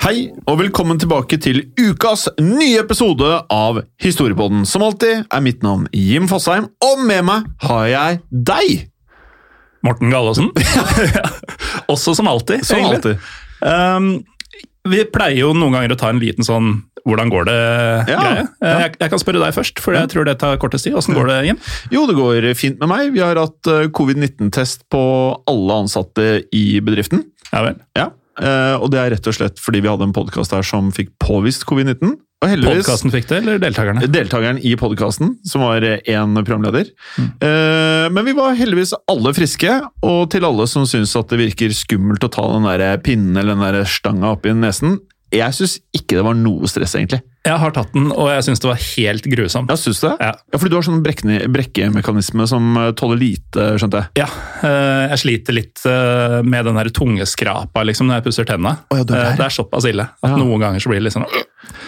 Hei, og velkommen tilbake til ukas nye episode av Historiepodden. Som alltid er mitt navn Jim Fosheim, og med meg har jeg deg! Morten Gallaasen. Også som alltid. Som egentlig. alltid. Um, vi pleier jo noen ganger å ta en liten sånn 'hvordan går det?'-greie. Ja, ja. jeg, jeg kan spørre deg først, for jeg tror det tar kortest tid. Åssen går det, Jim? Jo, det går fint med meg. Vi har hatt eh, covid-19-test på alle ansatte i bedriften. Ja vel. Ja, eh, Og det er rett og slett fordi vi hadde en podkast her som fikk påvist covid-19. Og heldigvis Podkasten fikk det, eller deltakerne? deltakeren i podkasten, som var én programleder. Eh, men vi var heldigvis alle friske, og til alle som syns at det virker skummelt å ta den der pinnen eller den der stanga i nesen Jeg syns ikke det var noe stress, egentlig. Jeg har tatt den, og jeg syns det var helt grusomt. Ja, synes du det? Ja. Ja, fordi du har sånn brekkemekanisme som eh, tåler lite, skjønte jeg. Ja, eh, jeg sliter litt eh, med den der tungeskrapa liksom, når jeg pusser tenna. Oh, ja. Eh, Det er såpass ille at Ja. noen ganger så blir det litt sånn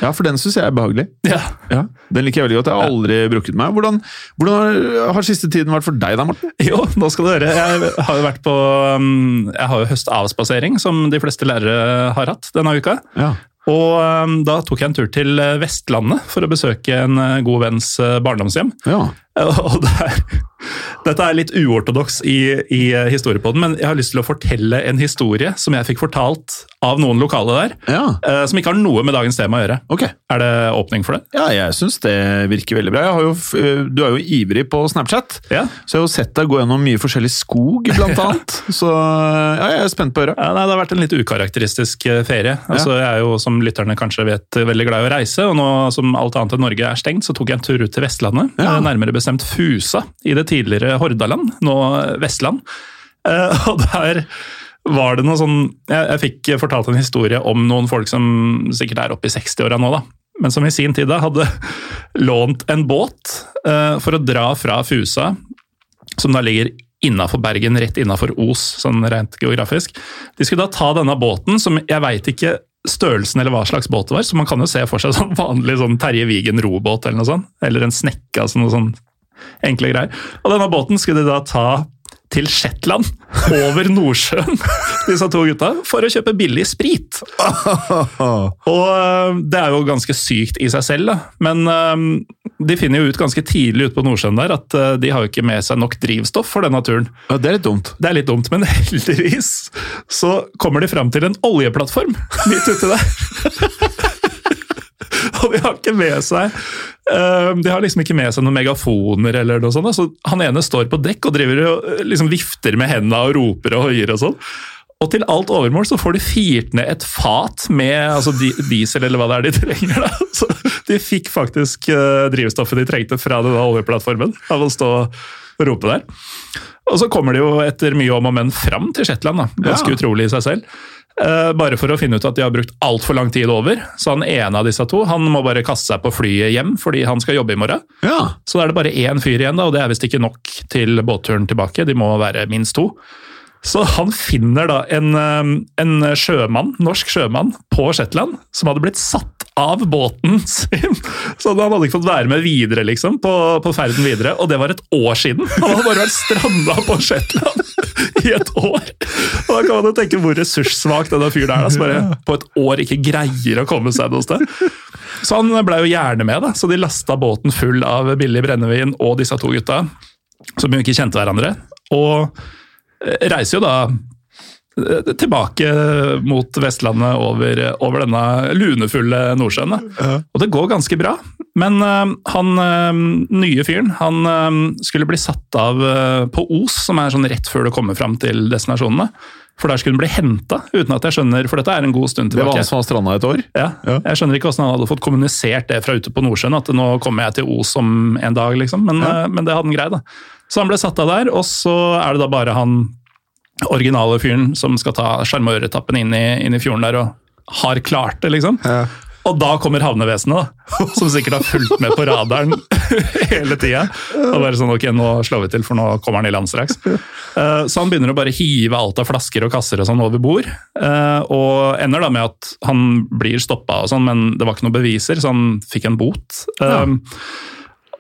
Ja, for den syns jeg er behagelig. ja. Ja, Den liker jeg veldig godt. Jeg har aldri brukket meg. Hvordan, hvordan har, siste tiden vært for deg da, Morten? Jo, nå skal du høre. Jeg har jo vært på um, Jeg har jo høstavspasering, som de fleste lærere har hatt denne uka. Og um, da tok jeg en tur til eh, Vestlandet for å besøke en eh, god venns eh, barndomshjem. ja. Og det er, dette er litt uortodoks i, i eh, historiepodden, men jeg har lyst til å fortelle en historie som jeg fikk fortalt av noen lokale der, Ja, eh, som ikke har noe med dagens tema å gjøre. Okay. Er det åpning for det? Ja, jeg syns det virker veldig bra. Jeg har jo, øh, du er jo ivrig på Snapchat, Ja. så jeg har jo sett deg gå gjennom mye forskjellig skog, blant annet. Så ja, jeg er spent på å høre. Ja, nei, Det har vært en litt ukarakteristisk eh, ferie. Altså, Jeg er jo, som lytterne kanskje vet, veldig glad i å reise. Og nå som alt annet enn Norge er stengt, så tok jeg en tur ut til Vestlandet. Ja. eh, Nærmere bestemt Fusa i det tidligere Hordaland, nå Vestland. Eh, Og der var det noe sånn Jeg, jeg fikk fortalt en historie om noen folk som sikkert er oppe i 60-åra nå, da. Men som i sin tid da hadde lånt en båt eh, for å dra fra Fusa, som da ligger innafor Bergen, rett innafor Os, sånn rent geografisk. De skulle da ta denne båten, som jeg veit ikke størrelsen eller hva slags båt det var, så man kan jo se for seg sånn vanlig sånn Terje Vigen robåt eller noe sånt, eller en snekke, altså noe sånn enkle greier. Og denne båten skulle de da ta til Shetland, over Nordsjøen, disse to gutta, for å kjøpe billig sprit. Og øh, det er jo ganske sykt i seg selv, da. Men øh, de finner jo ut ganske tidlig ute på Nordsjøen der at øh, de har jo ikke med seg nok drivstoff for denne turen. Ja, Det er litt dumt. Det er litt dumt, men heldigvis så kommer de fram til en oljeplattform midt uti der. Og de har ikke med seg eh, De har liksom ikke med seg noen megafoner eller noe sånt. Så han ene står på dekk og driver og eh, liksom vifter med hendene og roper og hoier og sånn. Og til alt overmål så får de firt ned et fat med altså diesel eller hva det er de trenger. da. Så de fikk faktisk eh, drivstoffet de trengte fra denne oljeplattformen av å stå og rope der. Og så kommer de jo etter mye om og men fram til Shetland, da. ganske Ja. utrolig i seg selv. Eh, bare for å finne ut at de har brukt altfor lang tid over. Så han ene av disse to han må bare kaste seg på flyet hjem fordi han skal jobbe i morgen. Ja. Så da er det bare én fyr igjen, da, og det er visst ikke nok til båtturen tilbake. De må være minst to. Så han finner da en, eh, en sjømann, norsk sjømann på Shetland som hadde blitt satt av båten sin. Så han hadde ikke fått være med videre liksom, på, på ferden videre. Og det var et år siden! Han hadde bare vært stranda på Shetland i et år! Og Da kan man jo tenke hvor ressurssvak denne fyren er, da, som bare på et år ikke greier å komme seg noe sted. Så han ble jo gjerne med, da. så de lasta båten full av billig brennevin og disse to gutta, som jo ikke kjente hverandre. Og eh, reiser jo da tilbake mot Vestlandet over, over denne lunefulle Nordsjøen. Ja. Og det går ganske bra. Men eh, han eh, nye fyren han eh, skulle bli satt av eh, på Os, som er sånn rett før du kommer fram til destinasjonene. For der skulle han bli henta, uten at jeg skjønner, for dette er en god stund tilbake. Det var han som var stranda et år. Ja, Ja. Jeg skjønner ikke hvordan han hadde fått kommunisert det fra ute på Nordsjøen, at nå kommer jeg til Os om en dag, liksom. Men, eh, men det hadde han greid, da. Så han ble satt av der, og så er det da bare han originale fyren som skal ta sjarmøretappen inn, i- inn i fjorden der, og har klart det, liksom. Og da kommer havnevesenet, da, som sikkert har fulgt med på radaren hele tida. Og bare sånn, ok, nå slår vi til, for nå kommer han i land straks. Eh, Så han begynner å bare hive alt av flasker og kasser og sånn over bord. eh, Og ender da med at han blir stoppa og sånn, men det var ikke noen beviser, så han fikk en bot. Eh,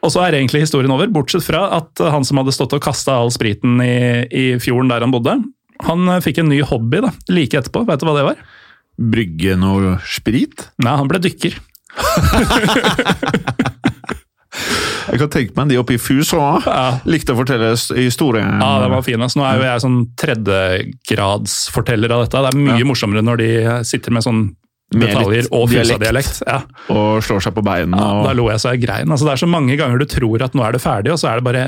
Og så er egentlig historien over, bortsett fra at han som hadde stått og kasta all spriten i, i fjorden der han bodde, han fikk en ny hobby da, like etterpå. Vet du hva det var? Brygge noe sprit. Nei, han ble dykker. Jeg kan tenke meg de oppe i òg. Ja. likte å fortelle historien. Ja, det var fin. Altså. Nå er jo jeg sånn tredjegradsforteller av dette. Det er mye morsommere når de sitter med sånn detaljer og fusa-dialekt. Ja. Og slår seg på beina. Ja, da lo jeg så jeg grein. Altså, det er så mange ganger du tror at nå er det ferdig, og så er det bare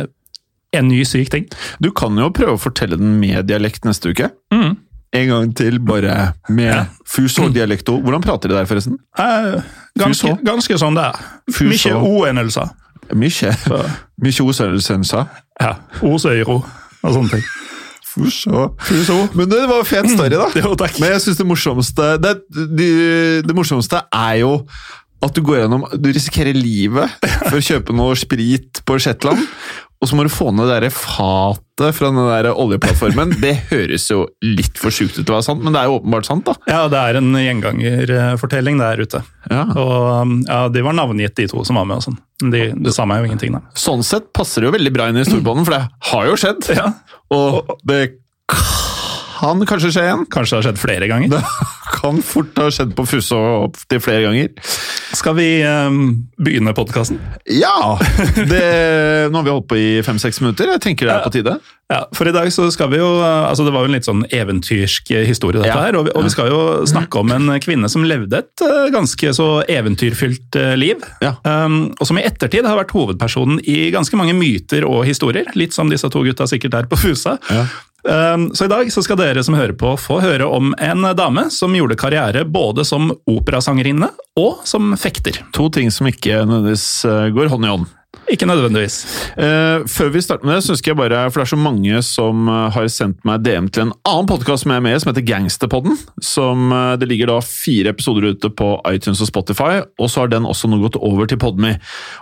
en ny syk ting. Du kan jo prøve å fortelle den med dialekt neste uke. Mm. En gang til, bare med Ja. Fuså-dialekto. Hvordan prater de der, forresten? Eh, ganske, ganske sånn det er. Mykje o-endelser. Mye. Mye osødelsensa. Ja. O-søyro og sånne ting. Fuså. Men det var en fet story, da. Jo, takk. Men jeg synes det morsomste det, det, det morsomste er jo at du går gjennom Du risikerer livet for å kjøpe noe sprit på Shetland, og så må du få ned det der fatet fra den der oljeplattformen. Det høres jo litt for sjukt ut til å være sant, men det er jo åpenbart sant, da. Ja, det er en gjengangerfortelling der ute. Ja. Og ja, De var navngitt, de to som var med. og sånn. De, det sa meg jo ingenting, da. Sånn sett passer det jo veldig bra inn i storbånden, for det har jo skjedd. Ja. Og det kan kanskje skje igjen. Kanskje det har skjedd flere ganger. Det kan fort ha skjedd på Fusse og opptil flere ganger. Skal vi um, begynne podkasten? Ja! Det, nå har vi holdt på i fem-seks minutter. Jeg tenker det er på tide. Ja, for i dag så skal vi jo uh, altså Det var jo en litt sånn eventyrsk historie, dette Ja. her. Og vi, og vi skal jo snakke om en kvinne som levde et uh, ganske så eventyrfylt liv. Ja. Um, og som i ettertid har vært hovedpersonen i ganske mange myter og historier. Litt som disse to gutta sikkert er på Fusa. Ja. Um, så i dag så skal dere som hører på få høre om en dame som gjorde karriere både som operasangerinne og som fekter. To ting som ikke nødvendigvis eh, går hånd i hånd. Ikke nødvendigvis. Uh, før vi starter med det, så ønsker jeg bare, for det er så mange som eh, har sendt meg DM til en annen podkast som jeg er med i, som heter Gangsterpodden. Som, det ligger da fire episoder ute på iTunes og Spotify, og så har den også nå gått over til Podme.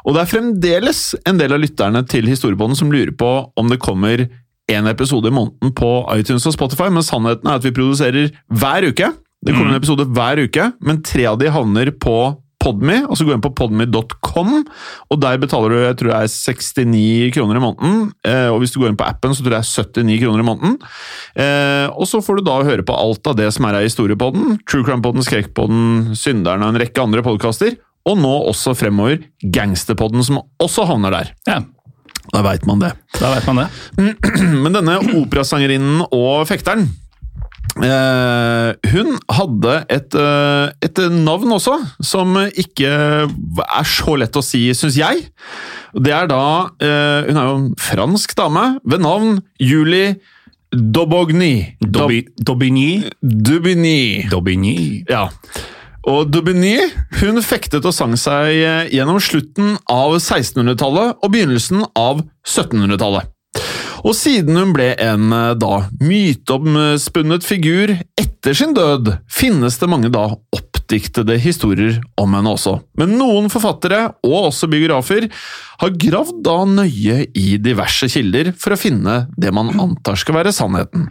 Og det er fremdeles en del av lytterne til Historiepodden som lurer på om det kommer en episode i måneden på iTunes og Spotify, men sannheten er at vi produserer hver uke. Det kommer en episode hver uke, men tre av de havner på Podme, og så går du inn på podme.com, og der betaler du jeg tror det er 69 kroner i måneden. Eh, og hvis du går inn på appen, så tror jeg det er 79 kroner i måneden. Eh, og så får du da høre på alt av det som er av historiepodden, True Crime-podden, Skrekkpodden, Synderen og en rekke andre podkaster. Og nå også fremover Gangsterpodden, som også havner der. Ja, Da veit man det. da vet man det. Men denne operasangerinnen og fekteren eh, Hun hadde et, eh, et navn også, som ikke er så lett å si, syns jeg. Det er da eh, Hun er jo en fransk dame ved navn Julie Dobogny. Dobigny? Dobigny. Dobigny. Ja. Og Dubigny hun fektet og sang seg eh, gjennom slutten av 1600-tallet og begynnelsen av 1700-tallet. Og siden hun ble en eh, da myteomspunnet figur etter sin død, finnes det mange da oppdiktede historier om henne også. Men noen forfattere, og også biografer, har gravd da nøye i diverse kilder for å finne det man antar skal være sannheten.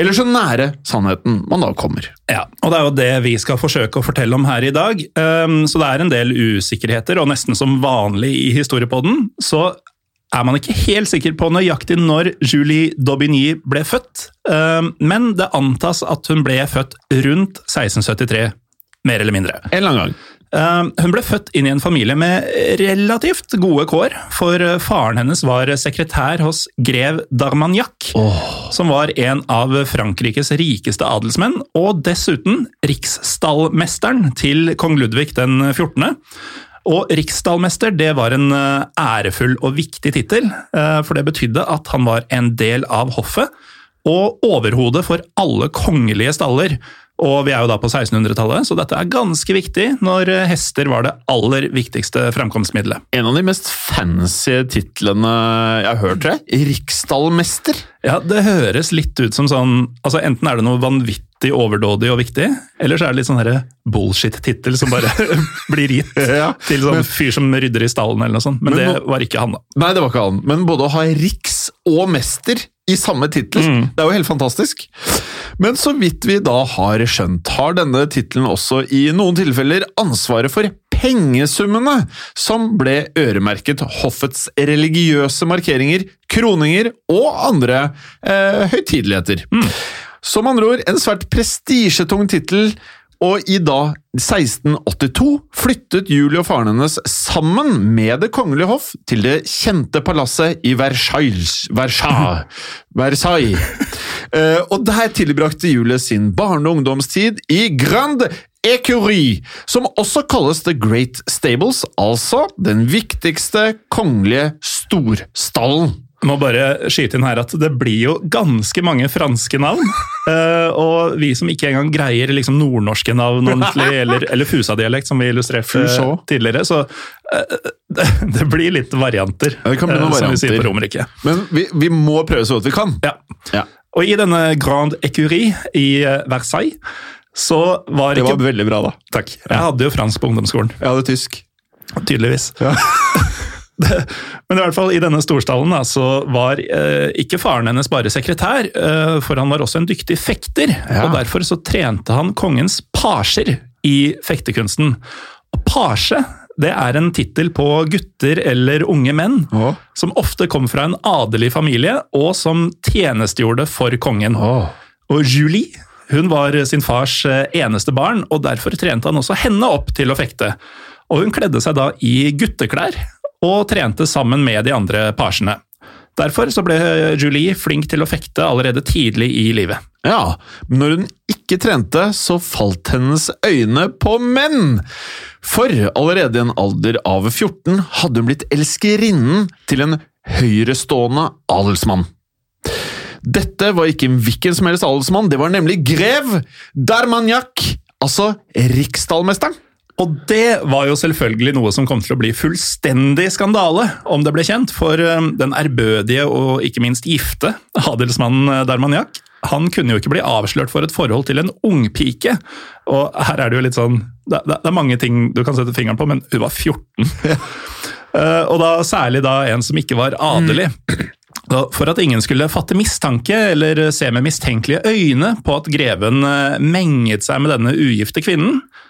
Eller så nære sannheten man da kommer. Ja, og det er jo det vi skal forsøke å fortelle om her i dag. Um, Så det er en del usikkerheter, og nesten som vanlig i Historiepodden, så er man ikke helt sikker på nøyaktig når Julie Daubigny ble født, um, men det antas at hun ble født rundt 1673, mer eller mindre. En eller annen gang. Um, Hun ble født inn i en familie med relativt gode kår, for uh, faren hennes var sekretær hos grev d'Armagnac, som var en av Frankrikes rikeste adelsmenn, og dessuten riksstallmesteren til kong Ludvig den 14. Og riksstallmester det var en uh, ærefull og viktig tittel, for det betydde at han var en del av hoffet, og overhodet for alle kongelige staller. Og vi er jo da på 1600-tallet, så dette er ganske viktig når uh, hester var det aller viktigste framkomstmiddelet. En av de mest fancy titlene jeg har hørt, tror jeg. Riksdalmester. Ja, det høres litt ut som sånn altså Enten er det noe vanvittig overdådig og viktig, eller så er det litt sånn bullshit-tittel som bare blir gitt Ja, til sånn fyr som rydder i stallen eller noe sånt. Men, Men det var ikke han, da. Nei, det var ikke han. Men både å ha riks og mester i samme tittel, det er jo helt fantastisk. Men så vidt vi da har skjønt, har denne tittelen også i noen tilfeller ansvaret for pengesummene som ble øremerket hoffets religiøse markeringer, kroninger og andre eh, høytideligheter. Som andre ord, en svært prestisjetung tittel, og i da 1682 flyttet Julie og faren hennes sammen med Det kongelige hoff til det kjente palasset i Versailles, Versailles, Versailles. Eh, og der tilbrakte Julie sin barne- og ungdomstid i Grande Écurie, som også kalles The Great Stables, altså den viktigste kongelige storstallen. Må bare skyte inn her at det blir jo ganske mange franske navn. Uh, og vi som ikke engang greier liksom nordnorske navn ordentlig, eller, eller Fusa-dialekt, som vi illustrerte Fusa. tidligere, så uh, det, det blir litt varianter, Ja, det kan bli noen eh, som vi sier varianter. på Romerike. Men vi, vi må prøve så godt vi kan. Ja. Ja, Og i denne Grand Écurie i eh, Versailles, så var ikke Det var veldig bra, da. Takk. Jeg hadde jo fransk på ungdomsskolen. Jeg hadde tysk. Tydeligvis. Det- Men i hvert fall i denne storstallen da, så var eh, ikke faren hennes bare sekretær, eh, for han var også en dyktig fekter. Ja. og Derfor så trente han kongens pasjer i fektekunsten. Og pasje det er en tittel på gutter eller unge menn Å. som ofte kom fra en adelig familie, og som tjenestegjorde for kongen. Og Julie hun var sin fars eh, eneste barn, og derfor trente han også henne opp til å fekte. Og hun kledde seg da i gutteklær, og trente sammen med de andre pasjene. Derfor ble Julie flink til å fekte allerede tidlig i livet. Ja, men når hun ikke trente, så falt hennes øyne på menn! For allerede i en alder av 14 hadde hun blitt elskerinnen til en høyrestående adelsmann. Dette var ikke en hvilken som helst adelsmann, det var nemlig grev d'Armagnac, altså riksstallmesteren. Og det var jo selvfølgelig noe som kom til å bli fullstendig skandale om det ble kjent, for eh, den ærbødige og ikke minst gifte adelsmannen Dermaniak han kunne jo ikke bli avslørt for et forhold til en ungpike. Og her er det jo litt sånn Det, det, det er mange ting du kan sette fingeren på, men hun var 14. Eh, og da særlig da en som ikke var adelig. Da, For at ingen skulle fatte mistanke eller se med mistenkelige øyne på at greven eh, menget seg med denne ugifte kvinnen, eh,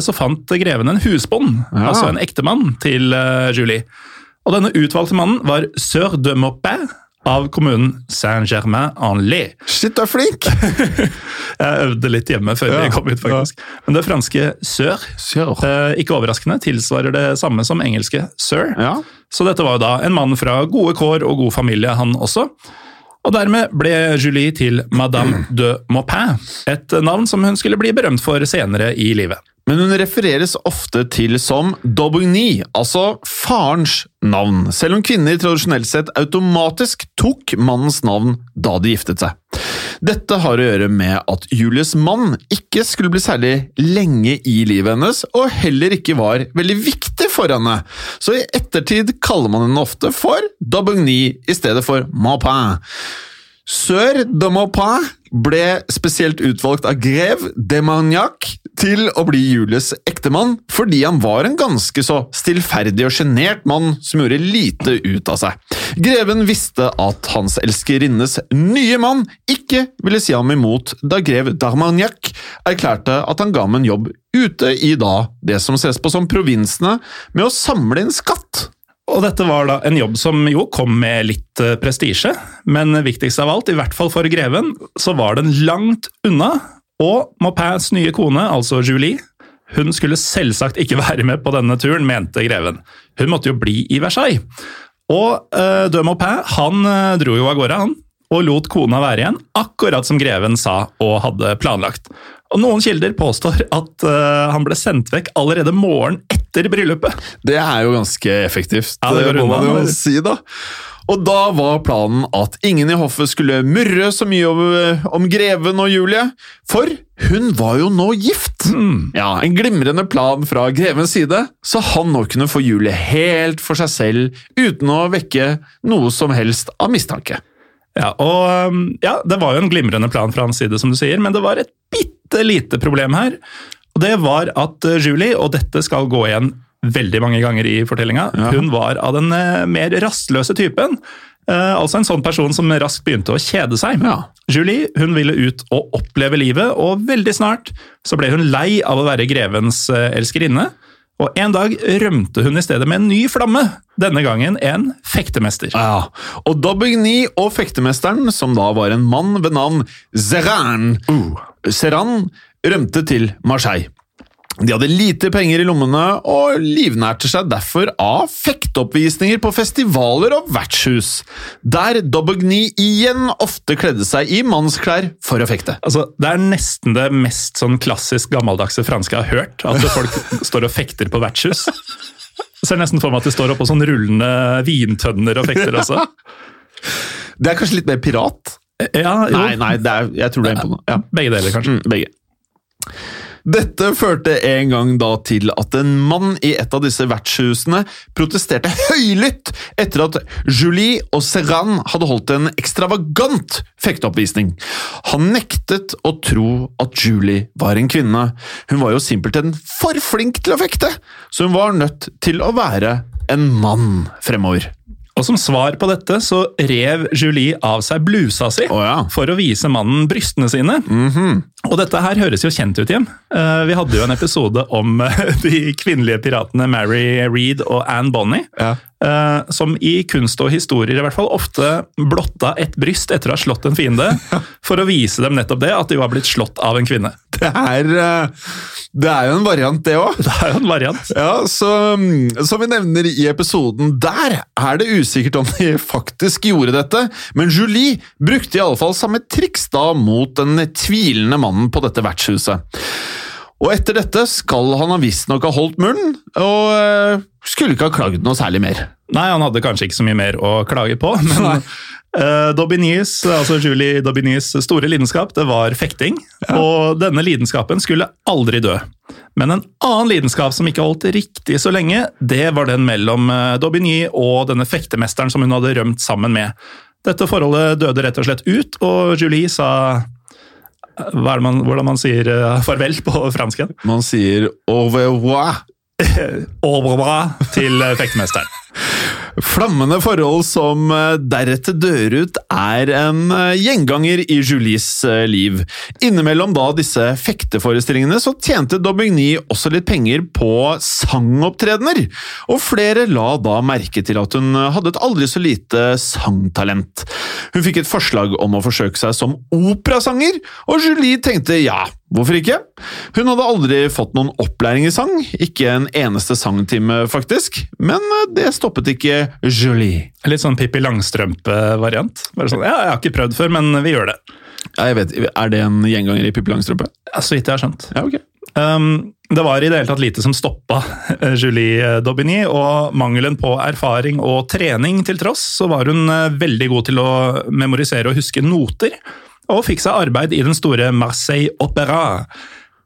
så fant greven en husbond, Ja. altså en ektemann, til eh, Julie. Og denne utvalgte mannen var sør de Maupin av kommunen Saint-Germain-en-Laye. Shit, du er flink! Jeg øvde litt hjemme før Ja, vi kom ut, faktisk. Men det franske sør, Sør. eh, ikke overraskende, tilsvarer det samme som engelske sir. Ja. Så dette var jo da en mann fra gode kår og god familie, han også. Og dermed ble Julie til Madame de Maupin, et navn som hun skulle bli berømt for senere i livet. Men hun refereres ofte til som Daubigny, altså farens navn, selv om kvinner tradisjonelt sett automatisk tok mannens navn da de giftet seg. Dette har å gjøre med at Julies mann ikke skulle bli særlig lenge i livet hennes, og heller ikke var veldig viktig for henne, så i ettertid kaller man henne ofte for Daubigny i stedet for Maupin. Sør de Maupin ble spesielt utvalgt av grev de Magnac til å bli Julies ektemann fordi han var en ganske så stillferdig og sjenert mann som gjorde lite ut av seg. Greven visste at hans elskerinnes nye mann ikke ville si ham imot da grev d'Armagnac erklærte at han ga ham en jobb ute i da det som ses på som provinsene, med å samle inn skatt. Og dette var da en jobb som jo kom med litt eh, prestisje, men viktigst av alt, i hvert fall for greven, så var den langt unna. Og Maupins nye kone, altså Julie, hun skulle selvsagt ikke være med på denne turen, mente greven. Hun måtte jo bli i Versailles. Og uh, de Maupin han uh, dro jo av gårde, han, og lot kona være igjen, akkurat som greven sa og hadde planlagt. Og Noen kilder påstår at uh, han ble sendt vekk allerede morgen etter bryllupet. Det er jo ganske effektivt, Ja, det går må man jo si, da. Og da var planen at ingen i hoffet skulle murre så mye om, om greven og Julie, for hun var jo nå gift! Ja, En glimrende plan fra grevens side, så han nå kunne få Julie helt for seg selv uten å vekke noe som helst av mistanke. Ja, og um, ja, Det var jo en glimrende plan fra hans side, som du sier, men det var et bitte lite problem her. Og Det var at uh, Julie, og dette skal gå igjen veldig mange ganger i fortellinga, Ja. hun var av den uh, mer rastløse typen. Uh, altså en sånn person som raskt begynte å kjede seg. Ja. Julie hun ville ut og oppleve livet, og veldig snart så ble hun lei av å være grevens uh, elskerinne. Og En dag rømte hun i stedet med en ny flamme, denne gangen en fektemester. Ja, og Daubigny og fektemesteren, som da var en mann ved navn Zeran, Zeran rømte til Marseille. De hadde lite penger i lommene og livnærte seg derfor av fekteoppvisninger på festivaler og vertshus, der Daubigny igjen ofte kledde seg i mannsklær for å fekte. Altså, Det er nesten det mest sånn klassisk gammeldagse franske jeg har hørt. At folk står og fekter på vertshus. Jeg ser nesten for meg at de står oppå sånn rullende vintønner og fekter også. Det er kanskje litt mer pirat? Ja, jo. Nei, nei, det er, jeg tror det er på noe. Ja. Begge deler, kanskje. Mm, begge. Dette førte en gang da til at en mann i et av disse vertshusene protesterte høylytt etter at Julie og Serran hadde holdt en ekstravagant fekteoppvisning. Han nektet å tro at Julie var en kvinne. Hun var jo simpelthen for flink til å fekte, så hun var nødt til å være en mann fremover. Og Som svar på dette så rev Julie av seg blusa si oh, ja. for å vise mannen brystene sine. Og dette her høres jo kjent ut igjen. Eh, Vi hadde jo en episode om eh, de kvinnelige piratene Mary Reed og Anne Bonny. Ja. Eh, Som i kunst og historier i hvert fall ofte blotta et bryst etter å ha slått en fiende, for å vise dem nettopp det, at de var blitt slått av en kvinne. Det er, eh, det er jo en variant, det òg. Det er jo en variant. Ja, så mm, Som vi nevner i episoden der, er det usikkert om de faktisk gjorde dette, men Julie brukte i alle fall samme triks da mot den tvilende mannen på dette vertshuset. Og etter dette skal han ha visstnok ha holdt munnen, og eh, skulle ikke ha klagd noe særlig mer. Nei, han hadde kanskje ikke så mye mer å klage på, men uh, Daubignys, altså Julie Daubignys store lidenskap, det var fekting. Og denne lidenskapen skulle aldri dø. Men en annen lidenskap som ikke holdt riktig så lenge, det var den mellom uh, Daubigny og denne fektemesteren som hun hadde rømt sammen med. Dette forholdet døde rett og slett ut, og Julie sa man, hvordan man sier uh, farvel på fransk igjen? Man sier au revoir. Au revoir til uh, fektemesteren. Flammende forhold som eh, deretter dør ut, er en eh, gjenganger i Julies eh, liv. Innimellom da disse fekteforestillingene så tjente Daubigny også litt penger på sangopptredener, og flere la da merke til at hun hadde et aldri så lite sangtalent. Hun fikk et forslag om å forsøke seg som operasanger, og Julie tenkte ja, Hvorfor ikke? Hun hadde aldri fått noen opplæring i sang, ikke en eneste sangtime faktisk, men eh, det stoppet ikke Julie. Litt sånn Pippi Langstrømpe-variant. Bare sånn, ja, Jeg har ikke prøvd før, men vi gjør det. Ja, jeg vet, Er det en gjenganger i Pippi Langstrømpe? Ja, så vidt jeg har skjønt. Ja, ok. Um, det var i det hele tatt lite som stoppa eh, Julie Daubigny, og mangelen på erfaring og trening til tross, så var hun eh, veldig god til å memorisere og huske noter, og fikk seg arbeid i den store Marseille Opera.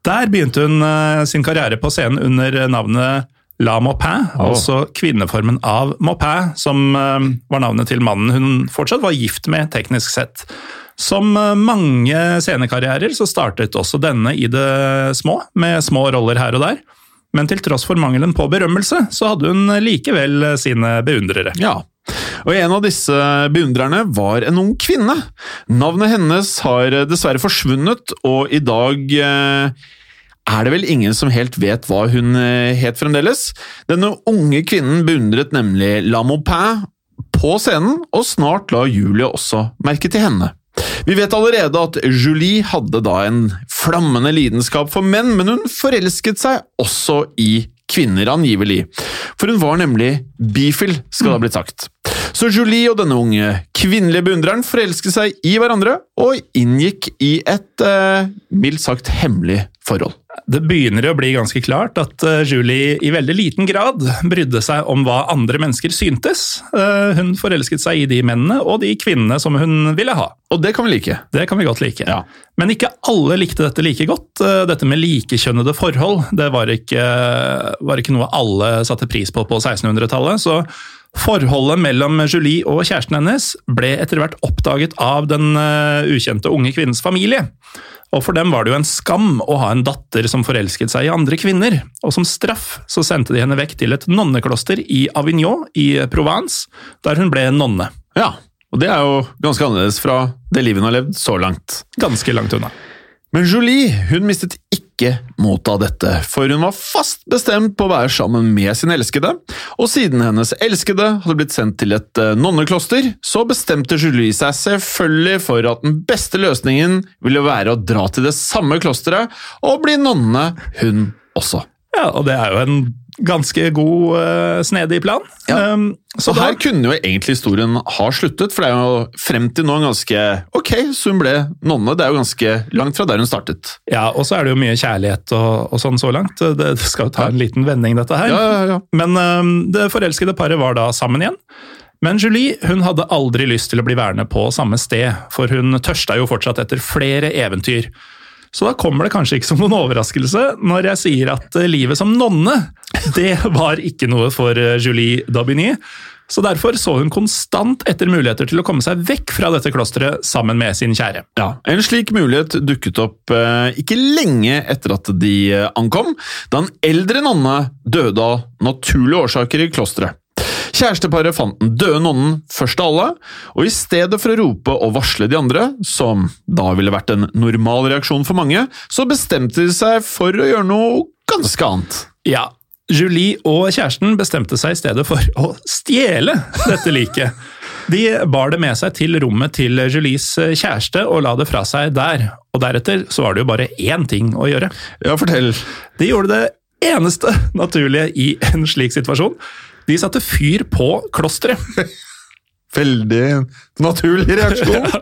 Der begynte hun eh, sin karriere på scenen under navnet La Maupin, altså kvinneformen av Maupin, som eh, var navnet til mannen hun fortsatt var gift med, teknisk sett. Som eh, mange scenekarrierer så startet også denne i det små, med små roller her og der. Men til tross for mangelen på berømmelse, så hadde hun likevel sine beundrere. Ja. Og en av disse beundrerne var en ung kvinne. Navnet hennes har dessverre forsvunnet, og i dag eh, er det vel ingen som helt vet hva hun eh, het fremdeles. Denne unge kvinnen beundret nemlig La Maupin på scenen, og snart la Julie også merke til henne. Vi vet allerede at Julie hadde da en flammende lidenskap for menn, men hun forelsket seg også i kvinner, angivelig. For hun var nemlig bifil, skal det ha blitt sagt. Så Julie og denne unge kvinnelige beundreren forelsket seg i hverandre, og inngikk i et eh, mildt sagt hemmelig forhold. Det begynner å bli ganske klart at eh, Julie i veldig liten grad brydde seg om hva andre mennesker syntes. Eh, hun forelsket seg i de mennene og de kvinnene som hun ville ha. Og det kan vi like. Det kan vi godt like. Ja. Men ikke alle likte dette like godt. Eh, Dette med likekjønnede forhold det var ikke, var ikke noe alle satte pris på på 1600-tallet. så Forholdet mellom Julie og kjæresten hennes ble etter hvert oppdaget av den eh, ukjente unge kvinnens familie. Og For dem var det jo en skam å ha en datter som forelsket seg i andre kvinner. Og Som straff så sendte de henne vekk til et nonnekloster i Avignon i Provence, der hun ble nonne. Ja, og det er jo ganske annerledes fra det livet hun har levd så langt. Ganske langt unna. Men Julie hun mistet ikke motet av dette, for hun var fast bestemt på å være sammen med sin elskede, og siden hennes elskede hadde blitt sendt til et eh, nonnekloster, så bestemte Julie seg selvfølgelig for at den beste løsningen ville være å dra til det samme klosteret og bli nonne, hun også. Ja, og det er jo en ganske god, uh, snedig plan. Ja. Um, Så da- her kunne jo egentlig historien ha sluttet, for det er jo frem til nå ganske Ok, så hun ble nonne, det er jo ganske langt fra der hun startet. Ja, og så er det jo mye kjærlighet og, og sånn så langt. Det, det skal jo ta en liten vending, dette her. Ja, ja, ja. Men um, det forelskede paret var da sammen igjen. Men Julie hun hadde aldri lyst til å bli værende på samme sted, for hun tørsta jo fortsatt etter flere eventyr. Så da kommer det kanskje ikke som noen overraskelse når jeg sier at eh, livet som nonne, det var ikke noe for eh, Julie Daubigny. Så derfor så hun konstant etter muligheter til å komme seg vekk fra dette klosteret sammen med sin kjære. Ja, En slik mulighet dukket opp eh, ikke lenge etter at de ankom, da en eldre nonne døde av naturlige årsaker i klosteret. Kjæresteparet fant den døde nonnen først av alle, og i stedet for å rope og varsle de andre, som da ville vært en normal reaksjon for mange, så bestemte de seg for å gjøre noe ganske annet. Ja, Julie og kjæresten bestemte seg i stedet for å stjele dette liket. De bar det med seg til rommet til Julies kjæreste og la det fra seg der. Og deretter så var det jo bare én ting å gjøre. Ja, fortell. De gjorde det eneste naturlige i en slik situasjon. De satte fyr på klosteret. Veldig naturlig reaksjon.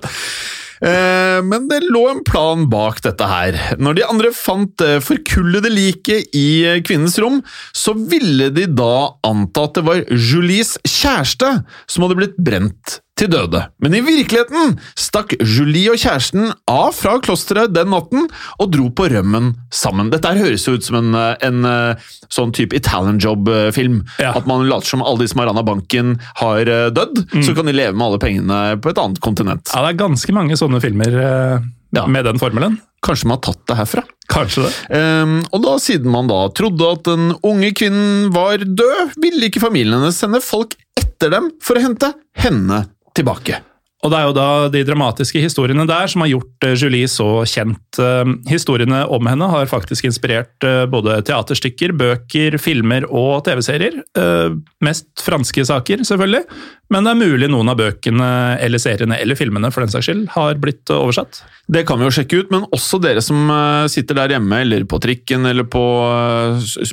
Eh, Men det lå en plan bak dette her. Når de andre fant det forkullede liket i eh, kvinnens rom, så ville de da anta at det var Julies kjæreste som hadde blitt brent til døde. Men i virkeligheten stakk Julie og kjæresten av fra klosteret den natten og dro på rømmen sammen. Dette her høres jo ut som en, eh, en eh, sånn type Italian Job-film. Ja. At man later som alle de som har rana banken har dødd. dødd, så kan de leve med alle pengene på et annet kontinent. Ja, det er ganske mange sånne filmer eh, Ja. med den formelen. Kanskje man har tatt det herfra? Kanskje det. Um, og da, siden man da trodde at den unge kvinnen var død, ville ikke familien hennes sende folk etter dem for å hente henne tilbake. Og det er jo da de dramatiske historiene der som har gjort eh, Julie så kjent. Eh, Historiene om henne har faktisk inspirert eh, både teaterstykker, bøker, filmer og TV-serier. Mest franske saker, selvfølgelig. Men det er mulig noen av bøkene eller seriene eller filmene for den saks skyld har blitt oversatt. Det kan vi jo sjekke ut, men også dere som sitter der hjemme, eller på trikken, eller på,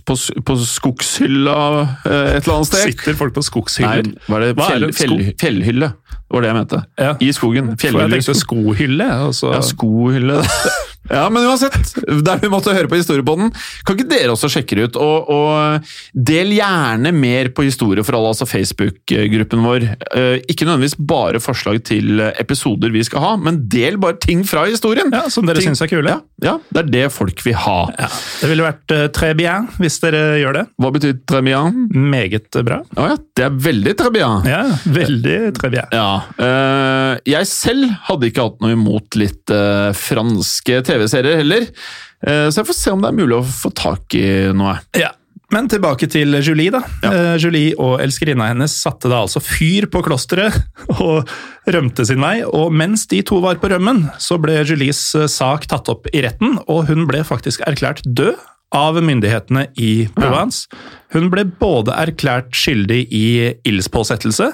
på, på skogshylla et eller annet sted. Sitter folk på Nei, skogshyllen? var det Hva er det? fjell, fjellhylle? Det var det jeg mente. Ja. I skogen. Tenkte skohylle. Altså. Ja, skohylle. Ja, men uansett, der vi måtte høre på historiepodden, kan ikke dere også sjekke det ut? Og, og del gjerne mer på Historie for alle, altså Facebook-gruppen vår. Eh, Ikke nødvendigvis bare forslag til episoder vi skal ha, men del bare ting fra historien. Ja, Som dere syns er kule. Ja, ja, det er det folk vil ha. Ja, Det ville vært uh, très bien hvis dere gjør det. Hva betyr très bien? Meget bra. Å ja, det er veldig très bien. Ja, veldig très bien. Ja, eh, jeg selv hadde ikke hatt noe imot litt franske franske TV-serier heller, Eh, så jeg får se om det er mulig å få tak i noe. Ja. Men tilbake til Julie, da. Ja. Eh, Julie og elskerinna hennes satte da altså fyr på klosteret og rømte sin vei. Og mens de to var på rømmen, så ble Julies eh, sak tatt opp i retten, og hun ble faktisk erklært død av myndighetene i Provence. Hun ble både erklært skyldig i ildspåsettelse,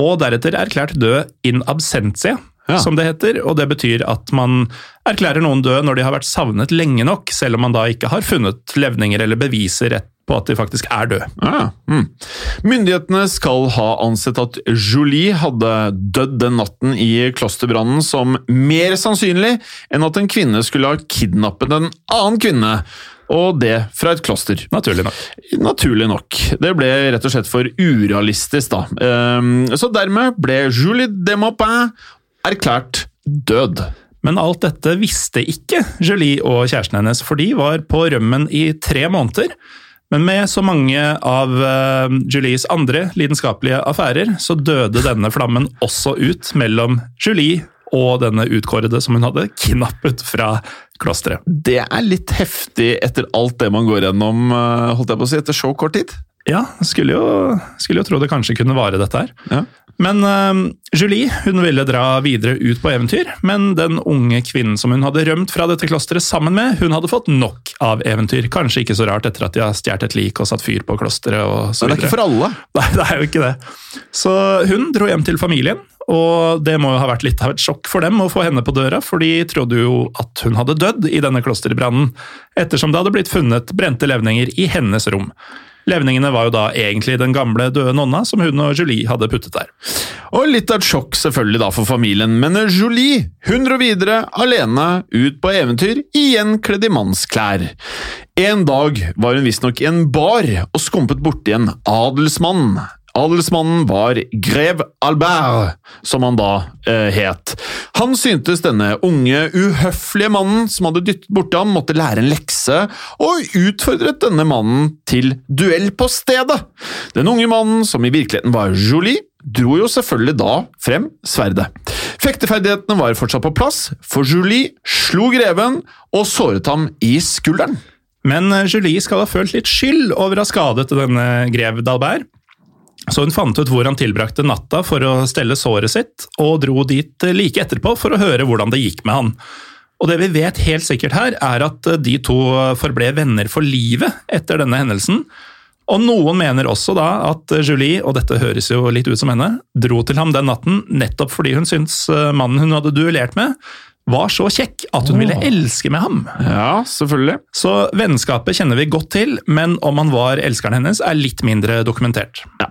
og deretter erklært død in absentia, Ja. som det heter. Og det betyr at man erklærer noen død når de har vært savnet lenge nok, selv om man da ikke har funnet levninger eller beviser rett på at de faktisk er døde. Ja, mm. Myndighetene skal ha ansett at Julie hadde dødd den natten i klosterbrannen som mer sannsynlig enn at en kvinne skulle ha kidnappet en annen kvinne, og det fra et kloster. Naturlig nok. Naturlig nok. Det ble rett og slett for urealistisk, da. Ehm, Så dermed ble Julie de Maupin erklært død. Men alt dette visste ikke Julie og kjæresten hennes, for de var på rømmen i tre måneder. Men med så mange av eh, Julies andre lidenskapelige affærer, så døde denne flammen også ut mellom Julie og denne utkårede som hun hadde kidnappet fra klosteret. Det er litt heftig etter alt det man går gjennom, eh, holdt jeg på å si, etter så kort tid. Ja, skulle jo, skulle jo tro det kanskje kunne vare dette her. Ja. Men eh, Julie hun ville dra videre ut på eventyr, men den unge kvinnen som hun hadde rømt fra dette klosteret sammen med, hun hadde fått nok av eventyr. Kanskje ikke så rart etter at de har stjålet et lik og satt fyr på klosteret og så Men det er ikke for alle. Nei, det er jo ikke det. Så hun dro hjem til familien, og det må jo ha vært litt av et sjokk for dem å få henne på døra, for de trodde jo at hun hadde dødd i denne klosterbrannen, ettersom det hadde blitt funnet brente levninger i hennes rom. Levningene var jo da egentlig den gamle døde nonna som hun og Julie hadde puttet der. Og litt av et sjokk selvfølgelig da for familien, men Julie hun dro videre alene ut på eventyr, igjen kledd i mannsklær. En dag var hun visstnok i en bar og skumpet borti en adelsmann. Adelsmannen var grev Albert, som han da eh, het. Han syntes denne unge, uhøflige mannen som hadde dyttet borti ham, måtte lære en lekse, og utfordret denne mannen til duell på stedet. Den unge mannen, som i virkeligheten var Jolie, dro jo selvfølgelig da frem sverdet. Fekteferdighetene var fortsatt på plass, for Julie slo greven og såret ham i skulderen. Men eh, Julie skal ha følt litt skyld over å ha skadet denne grev d'Albert. Så hun fant ut hvor han tilbrakte natta for å stelle såret sitt, og dro dit like etterpå for å høre hvordan det gikk med han. Og det vi vet helt sikkert her, er at de to forble venner for livet etter denne hendelsen. Og noen mener også da at Julie, og dette høres jo litt ut som henne, dro til ham den natten nettopp fordi hun syntes eh, mannen hun hadde duellert med, var så kjekk at hun ville elske med ham. Ja, selvfølgelig. Så vennskapet kjenner vi godt til, men om han var elskeren hennes, er litt mindre dokumentert. Ja.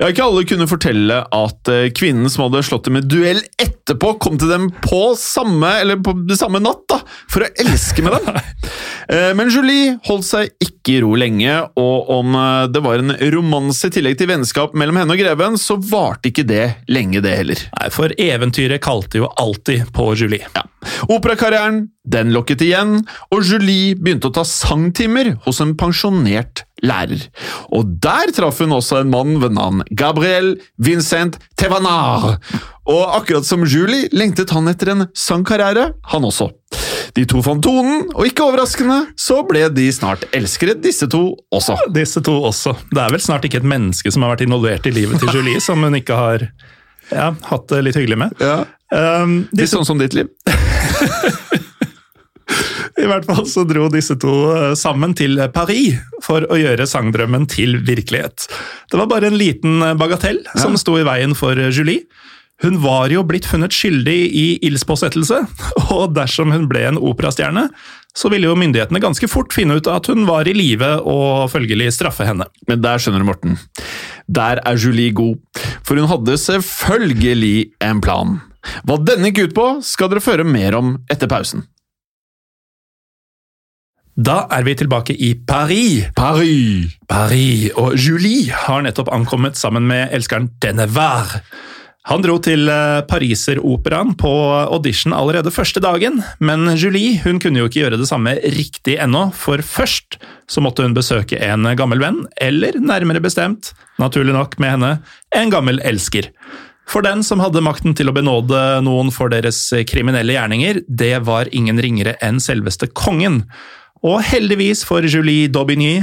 Ja, ikke alle kunne fortelle at eh, kvinnen som hadde slått dem i duell etterpå, kom til dem på samme, eller på samme natt da, for å elske med dem. Eh, Men Julie holdt seg ikke i ro lenge, og om eh, det var en romanse i tillegg til vennskap mellom henne og greven, så varte ikke det lenge, det heller. Nei, For eventyret kalte jo alltid på Julie. Ja. Operakarrieren den lokket igjen, og Julie begynte å ta sangtimer hos en pensjonert lærer. Og der traff hun også en mann ved navn Gabriel Vincent Tevanar. Og akkurat som Julie lengtet han etter en sangkarriere, han også. De to fant tonen, og ikke overraskende så ble de snart elskere, disse to også. Disse to også. Det er vel snart ikke et menneske som har vært involvert i livet til Julie, som hun ikke har ja, hatt det litt hyggelig med. Ja. Um, Litt sånn som ditt liv. I hvert fall så dro disse to eh, sammen til Paris for å gjøre sangdrømmen til virkelighet. Det var bare en liten eh, bagatell som sto i veien for eh, Julie. Hun var jo blitt funnet skyldig i ildspåsettelse, og dersom hun ble en operastjerne, så ville jo myndighetene ganske fort finne ut at hun var i live og følgelig straffe henne. Men der skjønner du, Morten. Der er Julie god, for hun hadde selvfølgelig en plan. Hva denne gikk ut på, skal dere føre mer om etter pausen. Da er vi tilbake i Paris. Paris! Paris, og Julie har nettopp ankommet sammen med elskeren Denevar. Han dro til eh, Pariseroperaen på audition allerede første dagen, men Julie hun kunne jo ikke gjøre det samme riktig ennå, for først så måtte hun besøke en gammel venn, eller nærmere bestemt, naturlig nok med henne, en gammel elsker. For den som hadde makten til å benåde noen for deres kriminelle gjerninger, det var ingen ringere enn selveste kongen. Og heldigvis for Julie d'Aubigny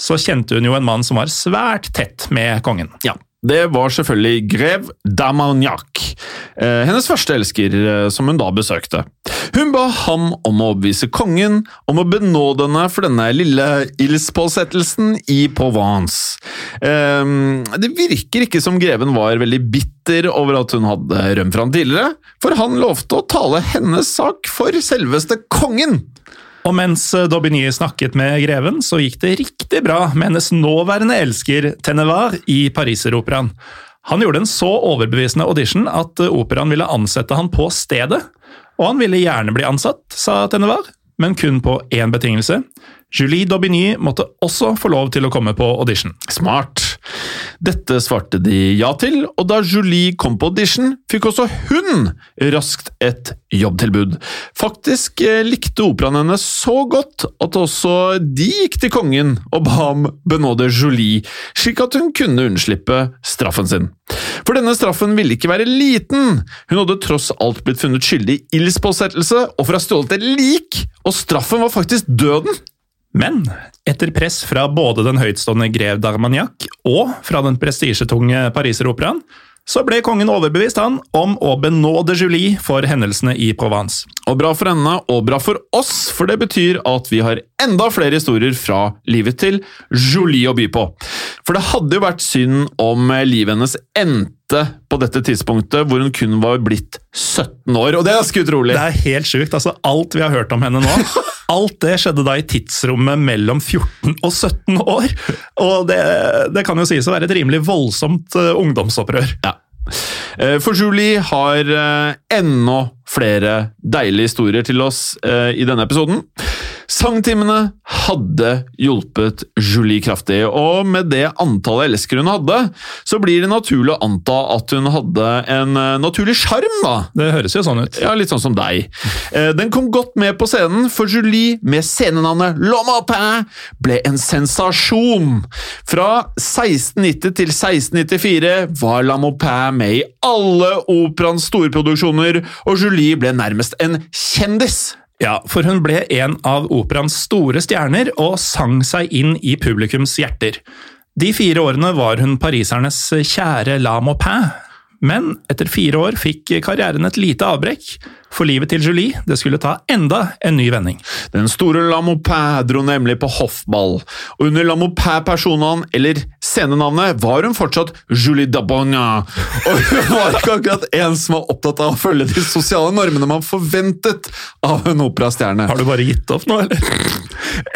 så kjente hun jo en mann som var svært tett med kongen. Ja, det var selvfølgelig grev d'Armagnac, eh, hennes første elsker, eh, som hun da besøkte. Hun ba ham om å overbevise kongen om å benåde henne for denne lille ildspåsettelsen i Provence. Eh, det virker ikke som greven var veldig bitter over at hun hadde rømt fra ham tidligere, for han lovte å tale hennes sak for selveste kongen. Og mens Daubigny snakket med greven, så gikk det riktig bra med hennes nåværende elsker Tenevar i Pariseroperaen. Han gjorde en så overbevisende audition at operaen ville ansette han på stedet. Og han ville gjerne bli ansatt, sa Tenevar, men kun på én betingelse. Julie Daubigny måtte også få lov til å komme på audition. Smart. Dette svarte de ja til, og da Julie kom på audition, fikk også hun raskt et jobbtilbud. Faktisk eh, likte operaen henne så godt at også de gikk til kongen og ba ham benåde Julie, slik at hun kunne unnslippe straffen sin. For denne straffen ville ikke være liten. Hun hadde tross alt blitt funnet skyldig i ildspåsettelse og for å ha stjålet et lik, og straffen var faktisk døden. Men etter press fra både den høytstående grev d'Armagnac og fra den prestisjetunge pariseroperaen, så ble kongen overbevist han om å benåde Julie for hendelsene i Provence. Og bra for henne, og bra for oss, for det betyr at vi har enda flere historier fra livet til Julie å by på. For det hadde jo vært synd om livet hennes endte på dette tidspunktet, hvor hun kun var blitt 17 år, og det er ganske utrolig! Det er helt sjukt. Altså, alt vi har hørt om henne nå, alt det skjedde da i tidsrommet mellom 14 og 17 år. Og det, det kan jo sies å være et rimelig voldsomt uh, ungdomsopprør. Ja. Eh, for Julie har uh, enda flere deilige historier til oss i denne episoden. Sangtimene hadde hjulpet Julie kraftig, og med det antallet elskere hun hadde, så blir det naturlig å anta at hun hadde en naturlig sjarm, da. Det høres jo sånn ut. Ja, litt sånn som deg. Den kom godt med på scenen, for Julie, med scenenavnet L'Homme Pain, ble en sensasjon. Fra 1690 til 1694 var La Maupin med i alle operaens storproduksjoner, og Julie ble nærmest en kjendis. Ja, for hun ble en av operaens store stjerner og sang seg inn i publikums hjerter. De fire årene var hun parisernes kjære La Maupin, men etter fire år fikk karrieren et lite avbrekk, for livet til Julie det skulle ta enda en ny vending. Den store La dro nemlig på hoffball, og under La Maupin-personaen, eller scenenavnet, var hun fortsatt Julie Dabonga. Og hun var ikke akkurat en som var opptatt av å følge de sosiale normene man forventet av en operastjerne. Har du bare gitt opp nå, eller?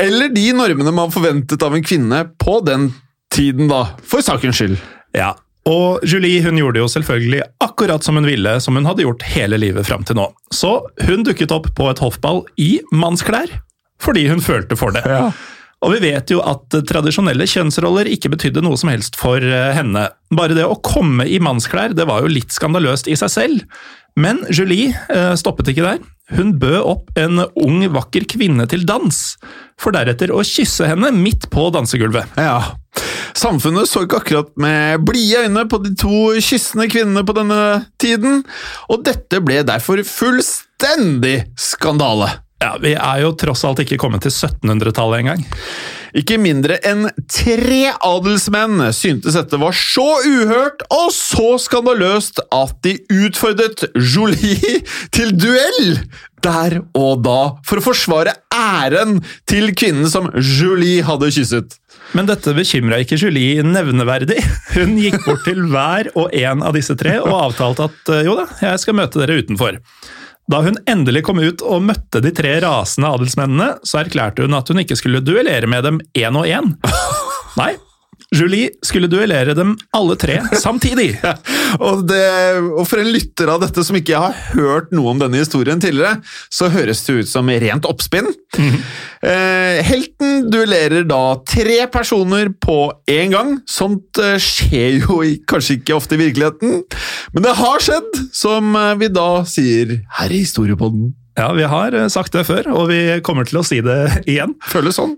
Eller de normene man forventet av en kvinne på den tiden, da, for sakens skyld. Ja, og Julie hun gjorde jo selvfølgelig akkurat som hun ville, som hun hadde gjort hele livet fram til nå. Så hun dukket opp på et hoffball i mannsklær, fordi hun følte for det. Ja. Og vi vet jo at tradisjonelle kjønnsroller ikke betydde noe som helst for eh, henne. Bare det å komme i mannsklær det var jo litt skandaløst i seg selv. Men Julie eh, stoppet ikke der. Hun bød opp en ung, vakker kvinne til dans, for deretter å kysse henne midt på dansegulvet. Ja. Samfunnet så ikke akkurat med blide øyne på de to kyssende kvinnene på denne tiden, og dette ble derfor fullstendig skandale. Ja, Vi er jo tross alt ikke kommet til 1700-tallet engang. Ikke mindre enn tre adelsmenn syntes dette var så uhørt og så skandaløst at de utfordret Jolie til duell der og da, for å forsvare æren til kvinnen som Julie hadde kysset. Men dette bekymra ikke Julie nevneverdig. Hun gikk bort til hver og en av disse tre og avtalte at jo da, jeg skal møte dere utenfor. Da hun endelig kom ut og møtte de tre rasende adelsmennene, så erklærte hun at hun ikke skulle duellere med dem én og én. Nei, Julie skulle duellere dem alle tre samtidig. og, det, og for en lytter av dette som ikke har hørt noe om denne historien tidligere, så høres det ut som rent oppspinn. Eh, helten duellerer da tre personer på én gang. Sånt eh, skjer jo kanskje ikke ofte i virkeligheten, men det har skjedd, som eh, vi da sier her i Historiepodden. Ja, vi har eh, sagt det før, og vi kommer til å si det igjen. Føles sånn.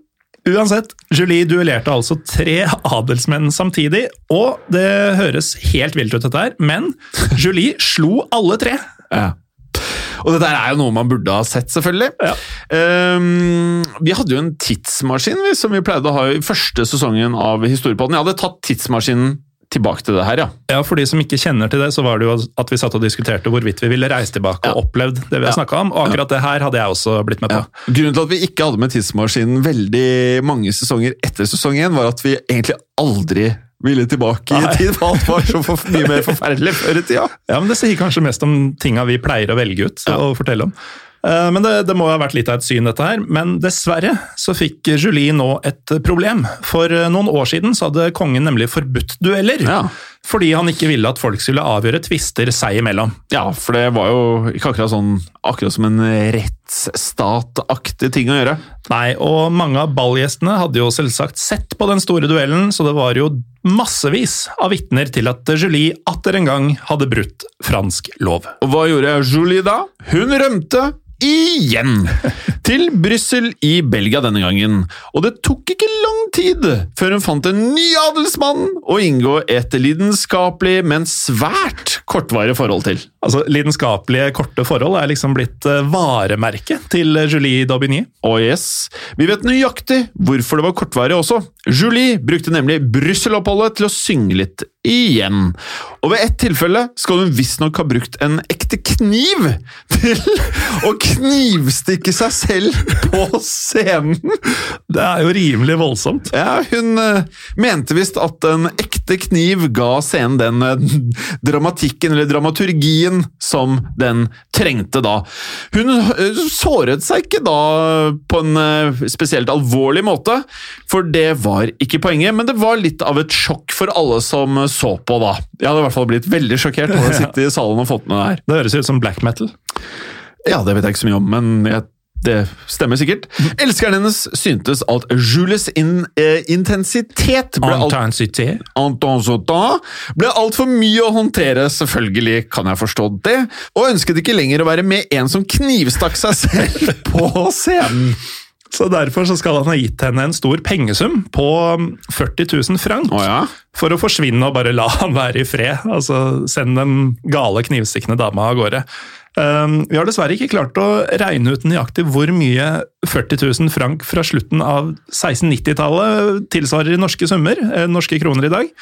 Uansett, Julie duellerte altså tre adelsmenn samtidig, og det høres helt vilt ut dette her, men Julie slo alle tre. Ja. Og dette er jo noe man burde ha sett, selvfølgelig. Ja. Um, vi hadde jo en tidsmaskin vi, som vi pleide å ha i første sesongen av Historiepodden. Jeg hadde tatt tidsmaskinen tilbake til det her, ja. Ja, For de som ikke kjenner til det, så var det jo at vi satt og diskuterte hvorvidt vi ville reise tilbake Ja. og opplevd det vi har Ja. snakka om, og akkurat det her hadde jeg også blitt med på. Ja. Grunnen til at vi ikke hadde med tidsmaskinen veldig mange sesonger etter sesong én, var at vi egentlig aldri ville tilbake i tid, for alt var så for, mye mer forferdelig før i tida. Ja, men Det sier kanskje mest om tinga vi pleier å velge ut og fortelle om. Eh, Men det, det må ha vært litt av et syn, dette her. Men dessverre så fikk Julie nå et problem. For eh, noen år siden så hadde kongen nemlig forbudt dueller. Ja. Fordi han ikke ville at folk skulle avgjøre tvister seg imellom. Ja, for det var jo ikke akkurat sånn akkurat som en rettsstataktig ting å gjøre. Nei, og mange av ballgjestene hadde jo selvsagt sett på den store duellen, så det var jo massevis av vitner til at Julie atter en gang hadde brutt fransk lov. Og hva gjorde Julie da? Hun rømte igjen! Til Brussel i Belgia denne gangen. Og det tok ikke lang tid før hun fant en ny adelsmann å inngå et lidenskapelig, men svært kortvarig forhold til. Altså, Lidenskapelige, korte forhold er liksom blitt eh, varemerket til Julie d'Aubigny. Og yes, vi vet nøyaktig hvorfor det var kortvarig også. Julie brukte nemlig Brussel-oppholdet til å synge litt igjen. Og ved ett tilfelle skal hun visstnok ha brukt en ekte kniv til å knivstikke seg selv på scenen. Det er jo rimelig voldsomt. Ja, hun eh, mente visst at en ekte kniv ga scenen den eh, dramatikken, eller dramaturgien, som den trengte da. Hun eh, såret seg ikke da på en spesielt alvorlig måte, for det var ikke poenget, men det var litt av et sjokk for alle som så på da. Jeg hadde i hvert fall blitt veldig sjokkert av å sitte i salen og fått med det her. Det høres ut som black metal. Ja, det vet jeg ikke så mye om, men jeg, det stemmer sikkert. Elskeren hennes syntes at Jules in, eh, intensitet ble alt. Intensita ble mye å håndtere, selvfølgelig kan jeg forstå det, og ønsket ikke lenger å være med en som knivstakk seg selv på scenen. Så Derfor så skal han ha gitt henne en stor pengesum på 40 000 frank. oh, ja? For å forsvinne og bare la han være i fred. Altså Send den gale, knivstikkende dama av gårde. Um, vi har dessverre ikke klart å regne ut nøyaktig hvor mye 40 000 frank fra slutten av 1690-tallet tilsvarer i norske summer, eh, norske kroner i dag.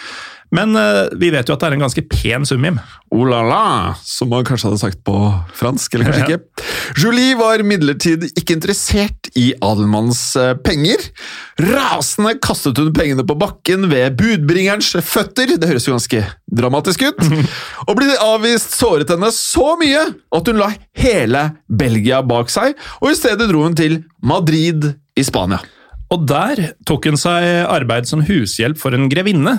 Men uh, vi vet jo at det er en ganske pen sum, Jim. Oh la la, som man kanskje hadde sagt på fransk, eller kanskje Ja. ikke. Julie var imidlertid ikke interessert i adelmannens eh, penger. Rasende kastet hun pengene på bakken ved budbringerens føtter, det høres jo ganske dramatisk ut, og ble avvist såret henne så mye at hun la hele Belgia bak seg, og i stedet dro hun til Madrid i Spania. Og der tok hun seg arbeid som hushjelp for en grevinne.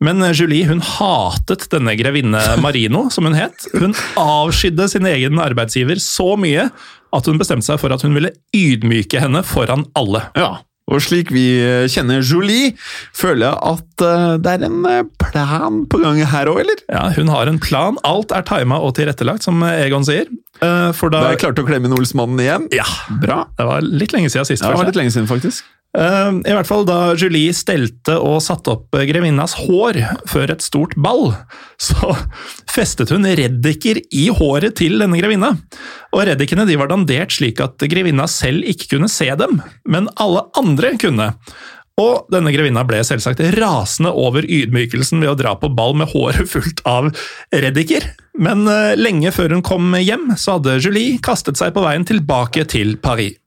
Men Julie hun hatet denne grevinne Marino, som hun het. Hun avskydde sin egen arbeidsgiver så mye at hun bestemte seg for at hun ville ydmyke henne foran alle. Ja, og slik vi eh, kjenner Julie, føler jeg at eh, det er en eh, plan på gang her òg, eller? Ja, Hun har en plan. Alt er tima og tilrettelagt, som Egon sier. Eh, For da Da har jeg klart å klemme inn Olsmannen igjen. Ja, Bra. det var litt lenge siden sist. Ja, det var litt lenge siden, faktisk. Eh, I hvert fall da Julie stelte og satte opp grevinnas hår før et stort ball, så festet hun reddiker i håret til denne grevinna. Og reddikene de var dandert slik at grevinna selv ikke kunne se dem, men alle andre kunne. Og denne grevinna ble selvsagt rasende over ydmykelsen ved å dra på ball med håret fullt av reddiker. Men eh, lenge før hun kom hjem, så hadde Julie kastet seg på veien tilbake til Paris.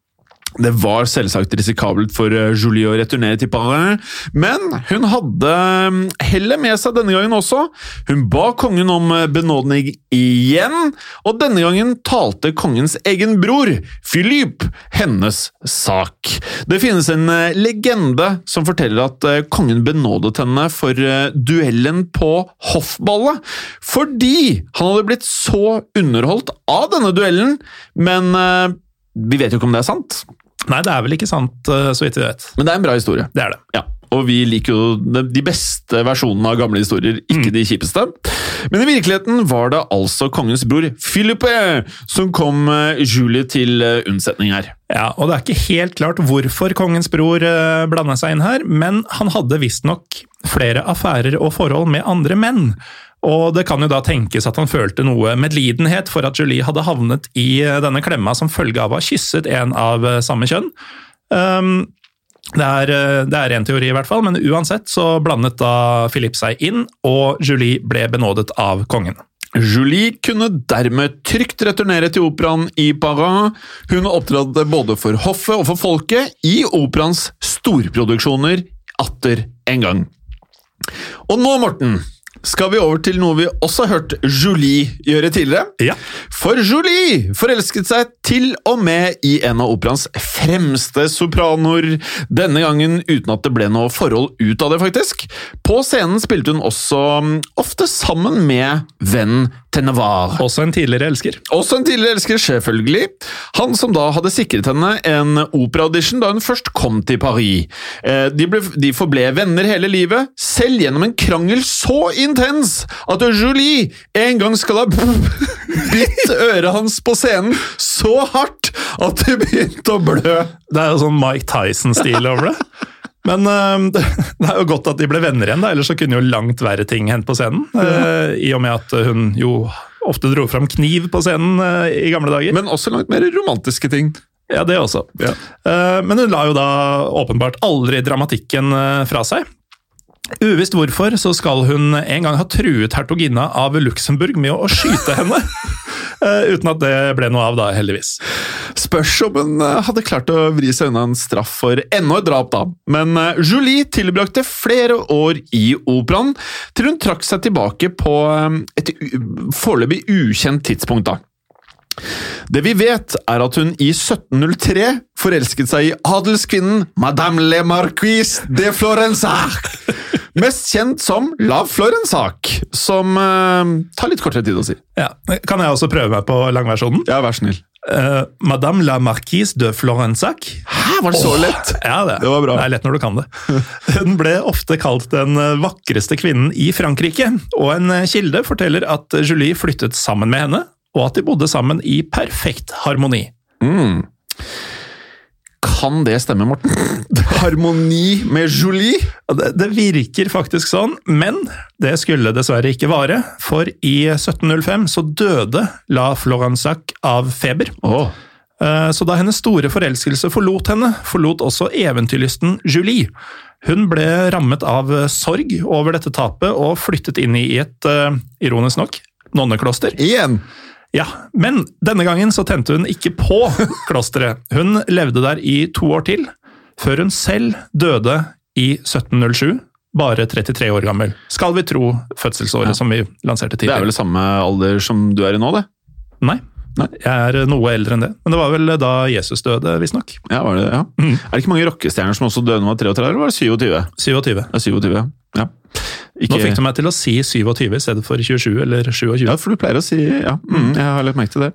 Det var selvsagt risikabelt for eh, Julie å returnere til Paris, men hun hadde mm, hellet med seg denne gangen også. Hun ba kongen om eh, benådning igjen, og denne gangen talte kongens egen bror, Philippe, hennes sak. Det finnes en eh, legende som forteller at kongen benådet henne for duellen på hoffballet, fordi han hadde blitt så underholdt av denne duellen, men vi vet jo ikke om det er sant. Nei, det er vel ikke sant, eh, så vidt vi vet. Men det er en bra historie. Det er det. Ja, Og vi liker jo de beste versjonene av gamle historier, ikke mm. de kjipeste. Men i virkeligheten var det altså kongens bror Philippe som kom eh, Julie til eh, unnsetning her. Ja, og det er ikke helt klart hvorfor kongens bror blanda seg inn her, men han hadde visstnok flere affærer og forhold med andre menn. Og det kan jo da tenkes at han følte noe medlidenhet for at Julie hadde havnet i eh, denne klemma som følge av å ha kysset en av eh, samme kjønn. Um, det er, eh, det en teori, i hvert fall, men uansett så blandet da Philip seg inn, og Julie ble benådet av kongen. Julie kunne dermed trygt returnere til operaen i Paris. Hun opptrådte både for hoffet og for folket i operaens storproduksjoner atter en gang. Og nå, Morten, skal vi over til noe vi også har hørt Julie gjøre tidligere. Ja. For Julie forelsket seg til og med i en av operaens fremste sopranoer, denne gangen uten at det ble noe forhold ut av det, faktisk. På scenen spilte hun også mm, ofte sammen med vennen Tenevar. Også en tidligere elsker. Også en tidligere elsker, selvfølgelig. Han som da hadde sikret henne en operaaudition da hun først kom til Paris. Eh, de, ble, de forble venner hele livet, selv gjennom en krangel så intens at Julie en gang skal ha bitt øret hans på scenen så hardt at det begynte å blø. Det er jo sånn Mike Tyson-stil over det. Men uh, det er jo godt at de ble venner igjen, da, ellers så kunne jo langt verre ting hendt på scenen. Uh, I og med at hun jo ofte dro fram kniv på scenen uh, i gamle dager. Men også langt mer romantiske ting. Ja, det også. Ja. Men hun la jo da åpenbart aldri dramatikken fra seg. Uvisst hvorfor så skal hun en gang ha truet hertuginna av Luxembourg med å skyte henne. Eh, uten at det ble noe av, da, heldigvis. Spørs om hun eh, hadde klart å vri seg unna en straff for enda et drap, da. Men eh, Julie tilbrakte flere år i operaen, til hun trakk seg tilbake på et foreløpig ukjent tidspunkt, da. Det vi vet, er at hun i 1703 forelsket seg i adelskvinnen Madame le Marquise de Florensac. Mest kjent som La Florensac, som uh, tar litt kortere tid å si. Ja, Kan jeg også prøve meg på langversjonen? Ja, vær snill. Uh, Madame la Marquise de Florensac. Hæ, var det så oh, lett? Ja, det. det var bra. Det er lett når du kan det. Hun ble ofte kalt den vakreste kvinnen i Frankrike, og en kilde forteller at Julie flyttet sammen med henne, og at de bodde sammen i perfekt harmoni. Mm. Kan det stemme, Morten? Harmoni med Julie? Det, det, virker faktisk sånn, men det skulle dessverre ikke vare. For i 1705 så døde La Florensac av feber. Oh. Så da hennes store forelskelse forlot henne, forlot også eventyrlysten Julie. Hun ble rammet av sorg over dette tapet og flyttet inn i et, uh, ironisk nok, nonnekloster. Igjen! Ja, men denne gangen så tente hun ikke på klosteret. Hun levde der i to år til, før hun selv døde i 1707. Bare 33 år gammel, skal vi tro fødselsåret ja. som vi lanserte tidligere. Det er vel samme alder som du er i nå, det? Nei. Nei. Jeg er noe eldre enn det, men det var vel da Jesus døde, visstnok. Ja, var det, ja. Mm. Er det ikke mange rockestjerner som også døde når de var 33, eller var det 27? 27. Ja, 27, ja. Ikke... Nå fikk du meg til å si 27 i stedet for 27 eller 27. Ja, for du pleier å si ja. Mm, jeg har lagt merke til det.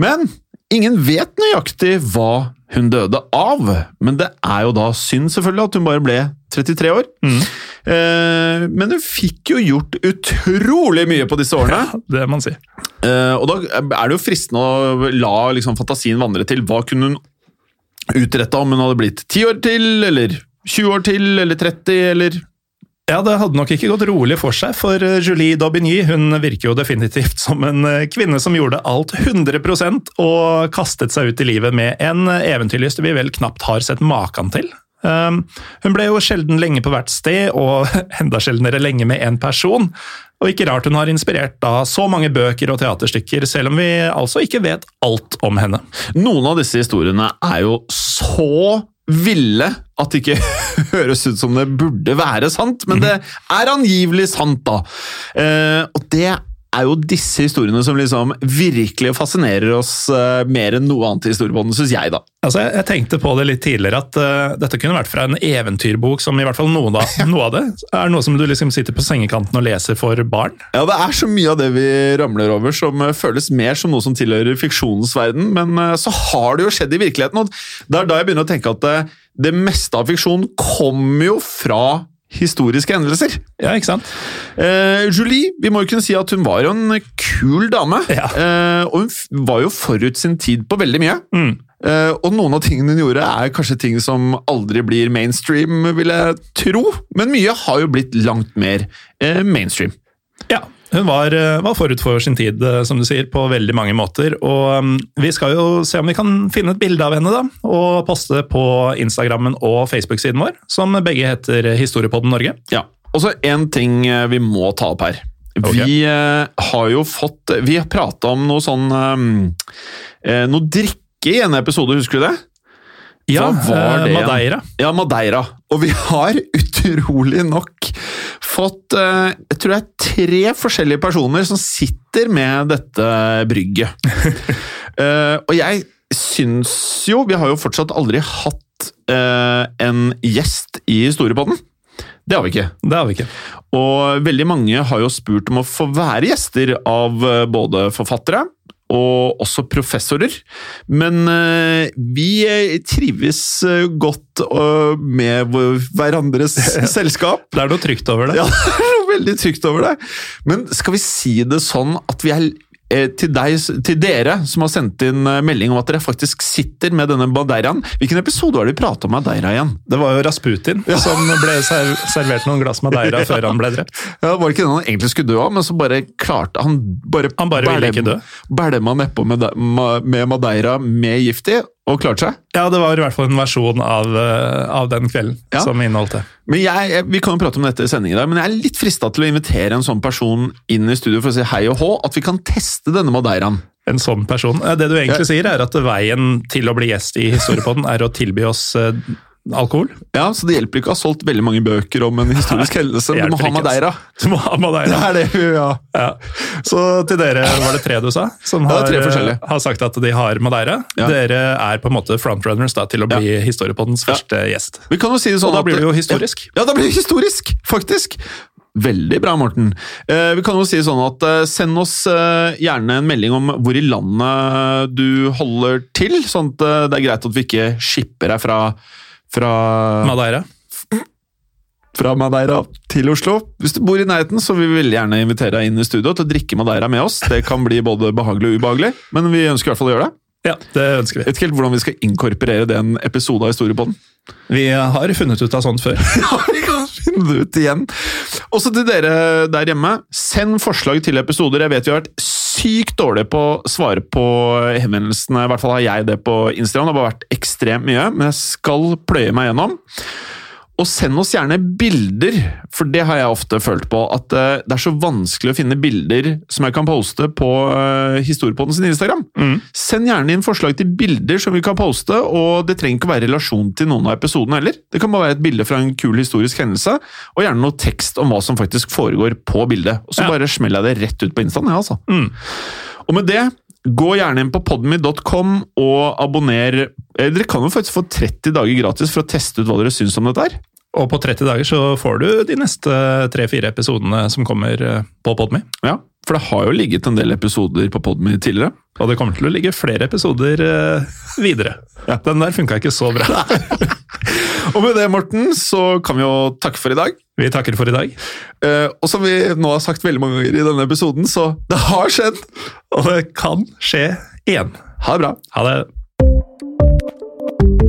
Men ingen vet nøyaktig hva hun døde av. Men det er jo da synd selvfølgelig at hun bare ble 33 år. Mm. Eh, men hun fikk jo gjort utrolig mye på disse årene. Ja, det må man si. Eh, og da er det jo fristende å la liksom, fantasien vandre til hva kunne hun utretta om hun hadde blitt 10 år til, eller 20 år til, eller 30, eller ja, Det hadde nok ikke gått rolig for seg, for eh, Julie Daubigny hun virker jo definitivt som en eh, kvinne som gjorde alt 100% og kastet seg ut i livet med en eventyrlyst vi vel knapt har sett maken til. Um, hun ble jo sjelden lenge på hvert sted, og enda sjeldnere lenge med én person. Og ikke rart hun har inspirert da så mange bøker og teaterstykker, selv om vi altså ikke vet alt om henne. Noen av disse historiene er jo så ville at det ikke høres ut som det burde være sant, men det er angivelig sant, da. Eh, og det er jo disse historiene som liksom virkelig fascinerer oss uh, mer enn noe annet i historiebåndet, syns jeg, da. Altså, jeg, jeg, tenkte på det litt tidligere, at uh, dette kunne vært fra en eventyrbok som i hvert fall noe, da, noe av det er noe som du liksom sitter på sengekanten og leser for barn. Ja, det er så mye av det vi ramler over som uh, føles mer som noe som tilhører fiksjonens verden, men så har det jo skjedd i virkeligheten, og det er da jeg begynner å tenke at det meste av fiksjon kommer jo fra historiske hendelser. Ja, ikke sant? Eh, Julie, vi må jo kunne si at hun var jo en kul dame. Ja. Eh, og hun var jo forut sin tid på veldig mye. Mm. Eh, og noen av tingene hun gjorde, er kanskje ting som aldri blir mainstream, vil jeg tro. Men mye har jo blitt langt mer eh, mainstream. Ja, hun var, eh, var, forut for sin tid, eh, som du sier, på veldig mange måter. Og um, vi skal jo se om vi kan finne et bilde av henne, da, og poste på Instagrammen og Facebook-siden vår, som begge heter Historiepodden Norge. Ja, Og så en ting eh, vi må ta opp her. Okay. Vi har jo fått Vi har prata om noe sånn uh, Noe drikke i en episode, husker du det? Ja, Madeira. Ja, Madeira. Og vi har utrolig nok fått uh, jeg tror det er tre forskjellige personer som sitter med dette brygget. uh, og jeg syns jo Vi har jo fortsatt aldri hatt uh, en gjest i Storepodden. Det har vi ikke. Det har vi ikke. Og veldig mange har jo spurt om å få være gjester av både forfattere og også professorer. Men uh, vi trives godt uh, med hverandres selskap. Det er noe trygt over det. Ja, det er noe veldig trygt over det. Men skal vi si det sånn at vi er Eh, til, deg, til, dere som har sendt inn eh, melding om at dere faktisk sitter med denne Madeiraen. Hvilken episode var det vi prata om Madeira igjen? Det var jo Rasputin ja. som ble servert noen glass Madeira før han ble drept. Ja, Var det ikke den han egentlig skulle dø av, men så bare klarte han bare Han bare ville ikke dø. Bælma nedpå med, med Madeira med gift i, og klarte seg? Ja, det var i hvert fall en versjon av, eh, av den kvelden ja. som inneholdt det. Men jeg, Vi kan jo prate om dette i sending i dag, men jeg er litt frista til å invitere en sånn person inn i studio for å si hei og hå, at vi kan teste denne Madeiraen. En sånn person. Det du egentlig sier, er at veien til å bli gjest i Historiepodden er å tilby oss eh, alkohol. Ja, så det hjelper ikke å ha solgt veldig mange bøker om en historisk hendelse. Du må ha Madeira. Du må ha Madeira. Det er det, ja. ja. Så til dere var det tre du sa, som har, har sagt at de har Madeira. Ja. Dere er på en måte frontrunners da, til å bli ja. Historiepoddens første gjest. Vi kan jo si det sånn Og da blir det jo historisk. Ja, da blir det historisk, faktisk! Veldig bra, Morten. Eh, vi kan jo si sånn at eh, Send oss eh, gjerne en melding om hvor i landet du holder til, sånn at eh, det er greit at vi ikke skipper deg fra fra Madeira? Fra Madeira til Oslo. Hvis du bor i nærheten, så vil vi veldig gjerne invitere deg inn i studio til å drikke Madeira med oss. Det kan bli både behagelig og ubehagelig, men vi ønsker i hvert fall å gjøre det. Ja, det ønsker vi. Jeg vet ikke helt hvordan vi skal inkorporere det en episode av Historiepodden. Vi har funnet ut av sånt før. ja, vi kan finne det ut igjen. Også til dere der hjemme, send forslag til episoder. Jeg vet vi har vært sykt dårlig på å svare på henvendelsene. I hvert fall har jeg det på Instagram. Det har bare vært ekstremt mye, men jeg skal pløye meg gjennom. Og send oss gjerne bilder, for det har jeg ofte følt på. At uh, det er så vanskelig å finne bilder som jeg kan poste på uh, Historiepodden sin Instagram. Mm. Send gjerne inn forslag til bilder som vi kan poste, og det trenger ikke å være relasjon til noen av episodene heller. Det kan bare være et bilde fra en kul historisk hendelse, og gjerne noe tekst om hva som faktisk foregår på bildet. Og så ja. bare smeller jeg det rett ut på Instaen, ja, altså. Mm. Og med det Gå gjerne inn på podmy.com og abonner. Eh, dere kan jo faktisk få 30 dager gratis for å teste ut hva dere syns om dette her. Og på 30 dager så får du de neste tre-fire episodene som kommer eh, på Podme. Ja, for det har jo ligget en del episoder på Podme tidligere. Og det kommer til å ligge flere episoder uh, videre. Ja. Den der funka ikke så bra. og med det, Morten, så kan vi jo takke for i dag. Vi takker for i dag. Uh, og som vi nå har sagt veldig mange ganger i denne episoden, så det har skjedd! Og det kan skje igjen. Ha det bra. Ha det.